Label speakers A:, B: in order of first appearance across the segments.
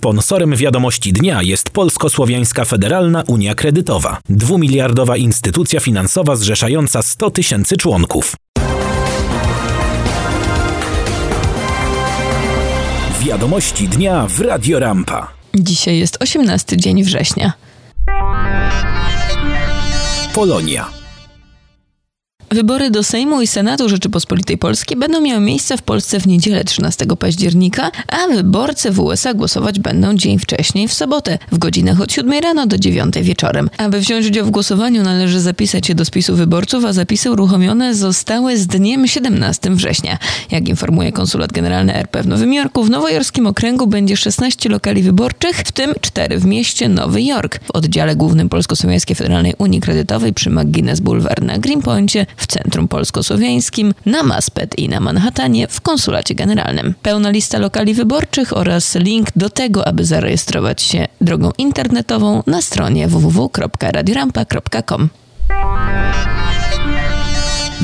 A: Sponsorem wiadomości dnia jest Polsko-Słowiańska Federalna Unia Kredytowa, dwumiliardowa instytucja finansowa zrzeszająca 100 tysięcy członków. Wiadomości dnia w Radio Rampa.
B: Dzisiaj jest 18 dzień września.
A: Polonia.
B: Wybory do Sejmu i Senatu Rzeczypospolitej Polskiej będą miały miejsce w Polsce w niedzielę 13 października, a wyborcy w USA głosować będą dzień wcześniej, w sobotę, w godzinach od 7 rano do 9 wieczorem. Aby wziąć udział w głosowaniu, należy zapisać się do spisu wyborców, a zapisy uruchomione zostały z dniem 17 września. Jak informuje konsulat generalny RP w Nowym Jorku, w nowojorskim okręgu będzie 16 lokali wyborczych, w tym 4 w mieście Nowy Jork. W oddziale głównym Polsko-Słowiańskiej Federalnej Unii Kredytowej przy McGuinness Boulevard na Greenpointie w Centrum Polsko-Słowiańskim, na Maspet i na Manhattanie w Konsulacie Generalnym. Pełna lista lokali wyborczych oraz link do tego, aby zarejestrować się drogą internetową na stronie www.radiorampa.com.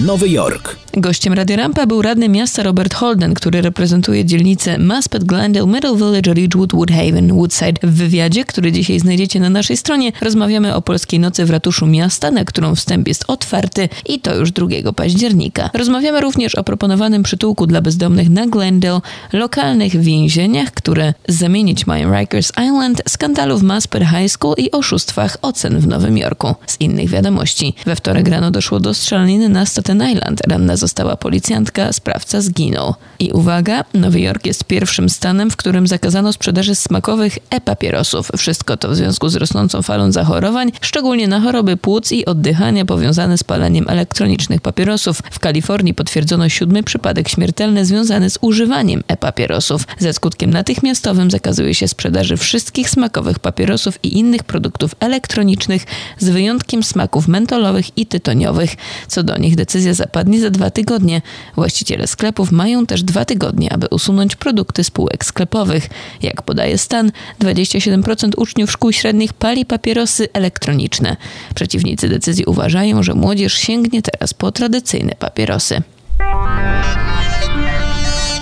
A: Nowy Jork.
B: Gościem Radio Rampa był radny miasta Robert Holden, który reprezentuje dzielnice Maspet, Glendale, Middle Village, Ridgewood, Woodhaven, Woodside. W wywiadzie, który dzisiaj znajdziecie na naszej stronie, rozmawiamy o Polskiej Nocy w ratuszu miasta, na którą wstęp jest otwarty i to już 2 października. Rozmawiamy również o proponowanym przytułku dla bezdomnych na Glendale, lokalnych więzieniach, które zamienić mają Rikers Island, skandalów Maspet High School i oszustwach ocen w Nowym Jorku. Z innych wiadomości. We wtorek rano doszło do strzelaniny na Staten Island. Ranna została policjantka, sprawca zginął. I uwaga, Nowy Jork jest pierwszym stanem, w którym zakazano sprzedaży smakowych e-papierosów. Wszystko to w związku z rosnącą falą zachorowań, szczególnie na choroby płuc i oddychania powiązane z paleniem elektronicznych papierosów. W Kalifornii potwierdzono siódmy przypadek śmiertelny związany z używaniem e-papierosów. Ze skutkiem natychmiastowym zakazuje się sprzedaży wszystkich smakowych papierosów i innych produktów elektronicznych, z wyjątkiem smaków mentolowych i tytoniowych. Co do nich decyzja zapadnie za dwa tygodnie. Właściciele sklepów mają też dwa tygodnie, aby usunąć produkty spółek sklepowych. Jak podaje stan, 27% uczniów szkół średnich pali papierosy elektroniczne. Przeciwnicy decyzji uważają, że młodzież sięgnie teraz po tradycyjne papierosy.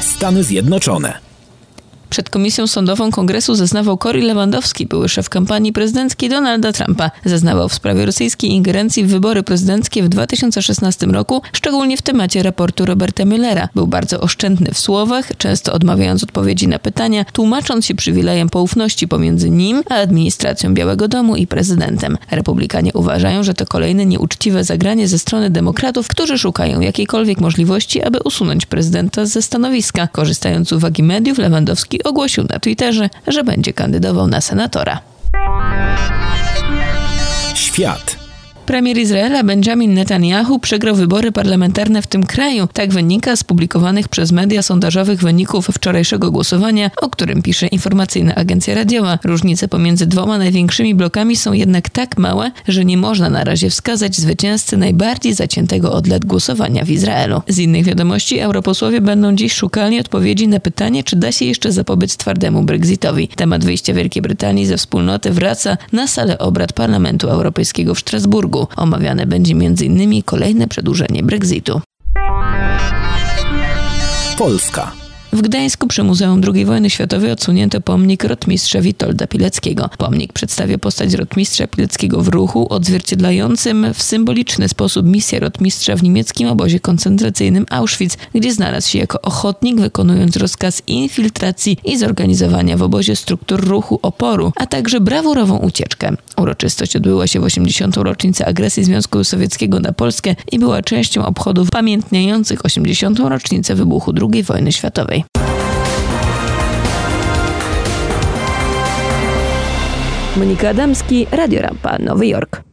A: Stany Zjednoczone.
B: Przed komisją sądową kongresu zeznawał Cory Lewandowski, były szef kampanii prezydenckiej Donalda Trumpa. Zeznawał w sprawie rosyjskiej ingerencji w wybory prezydenckie w 2016 roku, szczególnie w temacie raportu Roberta Müllera. Był bardzo oszczędny w słowach, często odmawiając odpowiedzi na pytania, tłumacząc się przywilejem poufności pomiędzy nim a administracją Białego Domu i prezydentem. Republikanie uważają, że to kolejne nieuczciwe zagranie ze strony demokratów, którzy szukają jakiejkolwiek możliwości, aby usunąć prezydenta ze stanowiska. Korzystając z uwagi mediów, Lewandowski ogłosił na Twitterze, że będzie kandydował na senatora.
A: Świat.
B: Premier Izraela Benjamin Netanyahu przegrał wybory parlamentarne w tym kraju. Tak wynika z publikowanych przez media sondażowych wyników wczorajszego głosowania, o którym pisze informacyjna agencja radiowa. Różnice pomiędzy dwoma największymi blokami są jednak tak małe, że nie można na razie wskazać zwycięzcy najbardziej zaciętego od lat głosowania w Izraelu. Z innych wiadomości europosłowie będą dziś szukali odpowiedzi na pytanie, czy da się jeszcze zapobiec twardemu Brexitowi. Temat wyjścia Wielkiej Brytanii ze wspólnoty wraca na salę obrad Parlamentu Europejskiego w Strasburgu. Omawiane będzie m.in. kolejne przedłużenie Brexitu.
A: Polska.
B: W Gdańsku przy Muzeum II Wojny Światowej odsunięto pomnik rotmistrza Witolda Pileckiego. Pomnik przedstawia postać rotmistrza Pileckiego w ruchu, odzwierciedlającym w symboliczny sposób misję rotmistrza w niemieckim obozie koncentracyjnym Auschwitz, gdzie znalazł się jako ochotnik, wykonując rozkaz infiltracji i zorganizowania w obozie struktur ruchu oporu, a także brawurową ucieczkę. Uroczystość odbyła się w 80. rocznicę agresji Związku Sowieckiego na Polskę i była częścią obchodów pamiętniających 80. rocznicę wybuchu II wojny światowej. Monika Adamski, Radio Rampa, Nowy Jork.